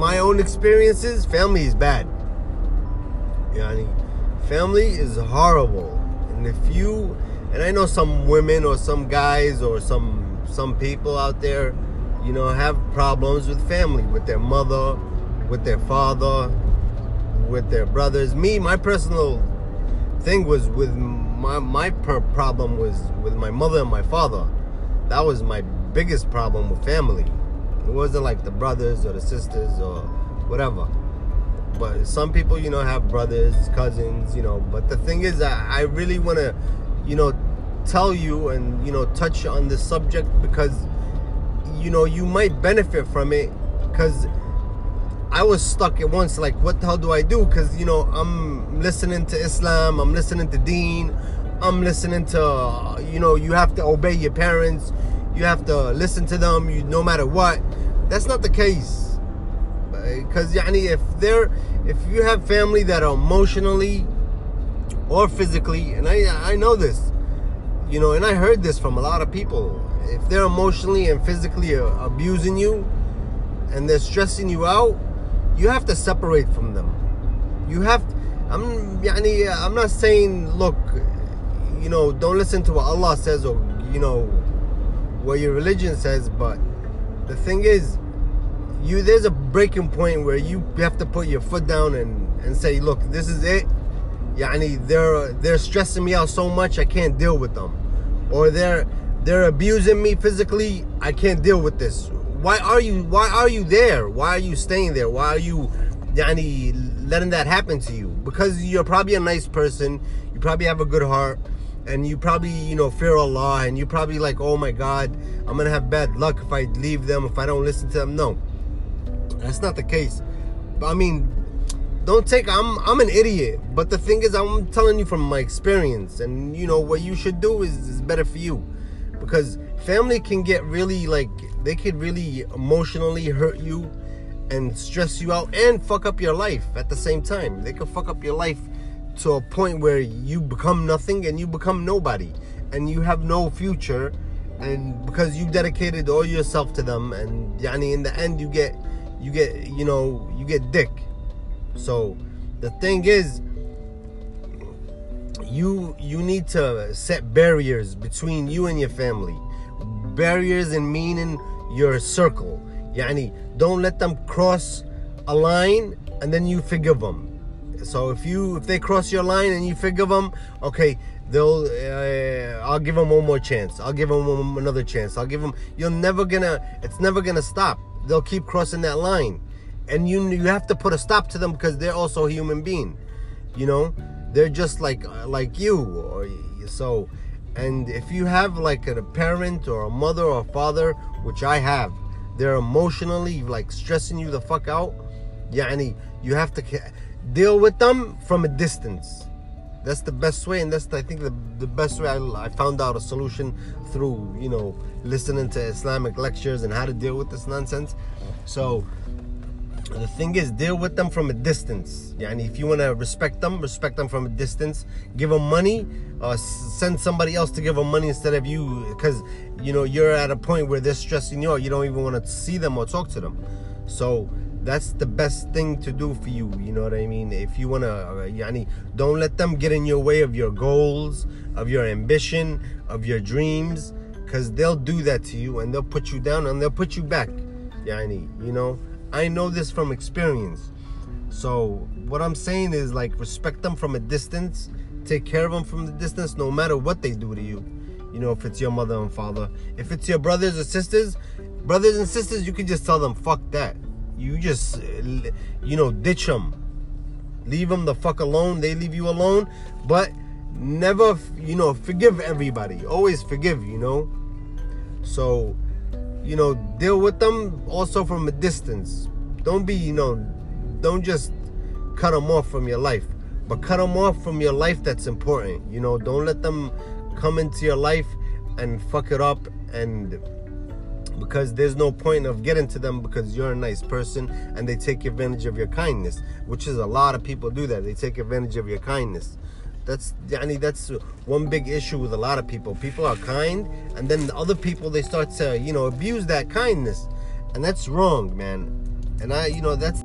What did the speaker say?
my own experiences, family is bad. Yani, family is horrible. And if you, and I know some women or some guys or some some people out there, you know, have problems with family, with their mother, with their father, with their brothers. Me, my personal thing was with my my problem was with my mother and my father. That was my biggest problem with family. It wasn't like the brothers or the sisters or whatever. But some people, you know, have brothers, cousins, you know. But the thing is, I, I really want to, you know, tell you and you know touch on this subject because you know you might benefit from it because I was stuck at once like what the hell do I do because you know I'm listening to Islam I'm listening to Deen I'm listening to you know you have to obey your parents you have to listen to them you no matter what that's not the case. Because yani, if they're if you have family that are emotionally or physically, and I I know this, you know, and I heard this from a lot of people. If they're emotionally and physically abusing you, and they're stressing you out, you have to separate from them. You have. To, I'm yani, I'm not saying look, you know, don't listen to what Allah says or you know what your religion says, but the thing is you there's a breaking point where you have to put your foot down and, and say, look, this is it. Yani they're they're stressing me out so much I can't deal with them or they're they're abusing me physically, I can't deal with this. Why are you why are you there? Why are you staying there? Why are you yani letting that happen to you? Because you're probably a nice person, you probably have a good heart, and you probably, you know, fear Allah and you probably like, oh my god, I'm gonna have bad luck if I leave them, if I don't listen to them. No. That's not the case. But I mean, don't take I'm I'm an idiot. But the thing is I'm telling you from my experience and you know what you should do is, is better for you. Because family can get really like they could really emotionally hurt you and stress you out and fuck up your life at the same time. They could fuck up your life to a point where you become nothing and you become nobody and you have no future and because you dedicated all yourself to them and yani in the end you get you get you know you get dick so the thing is, you you need to set barriers between you and your family. Barriers in meaning your circle. Yani, don't let them cross a line and then you forgive them. So if you if they cross your line and you forgive them, okay, they'll uh, I'll give them one more chance. I'll give them another chance. I'll give them. You're never gonna. It's never gonna stop. They'll keep crossing that line and you you have to put a stop to them because they're also a human being you know they're just like uh, like you or so and if you have like a parent or a mother or a father which i have they're emotionally like stressing you the fuck out Yeah, yani you have to deal with them from a distance. That's the best way and that's i think the, the best way I, I found out a solution through you know listening to islamic lectures and how to deal with this nonsense. So the thing is deal with them from a distance. Yeah and if you want to respect them respect them from a distance. Give them money uh, send somebody else to give them money instead of you because you know you're at a point where they're stressing you out. You don't even want to see them or talk to them. So that's the best thing to do for you you know what i mean if you want to uh, yani don't let them get in your way of your goals of your ambition of your dreams because they'll do that to you and they'll put you down and they'll put you back yani you know I know this from experience. So what I'm saying is like respect them from a distance, take care of them from the distance, no matter what they do to you. You know, if it's your mother and father, if it's your brothers or sisters, brothers and sisters, you can just tell them fuck that. You just, uh, you know, ditch them, leave them the fuck alone. They leave you alone, but never, you know, forgive everybody. Always forgive. You know, so you know, deal with them also from a distance. Don't be, you know, don't just cut them off from your life, but cut them off from your life that's important. You know, don't let them come into your life and fuck it up and because there's no point of getting to them because you're a nice person and they take advantage of your kindness, which is a lot of people do that. They take advantage of your kindness. That's yani that's one big issue with a lot of people. People are kind, and then the other people they start to you know abuse that kindness, and that's wrong, man. and I, you know, that's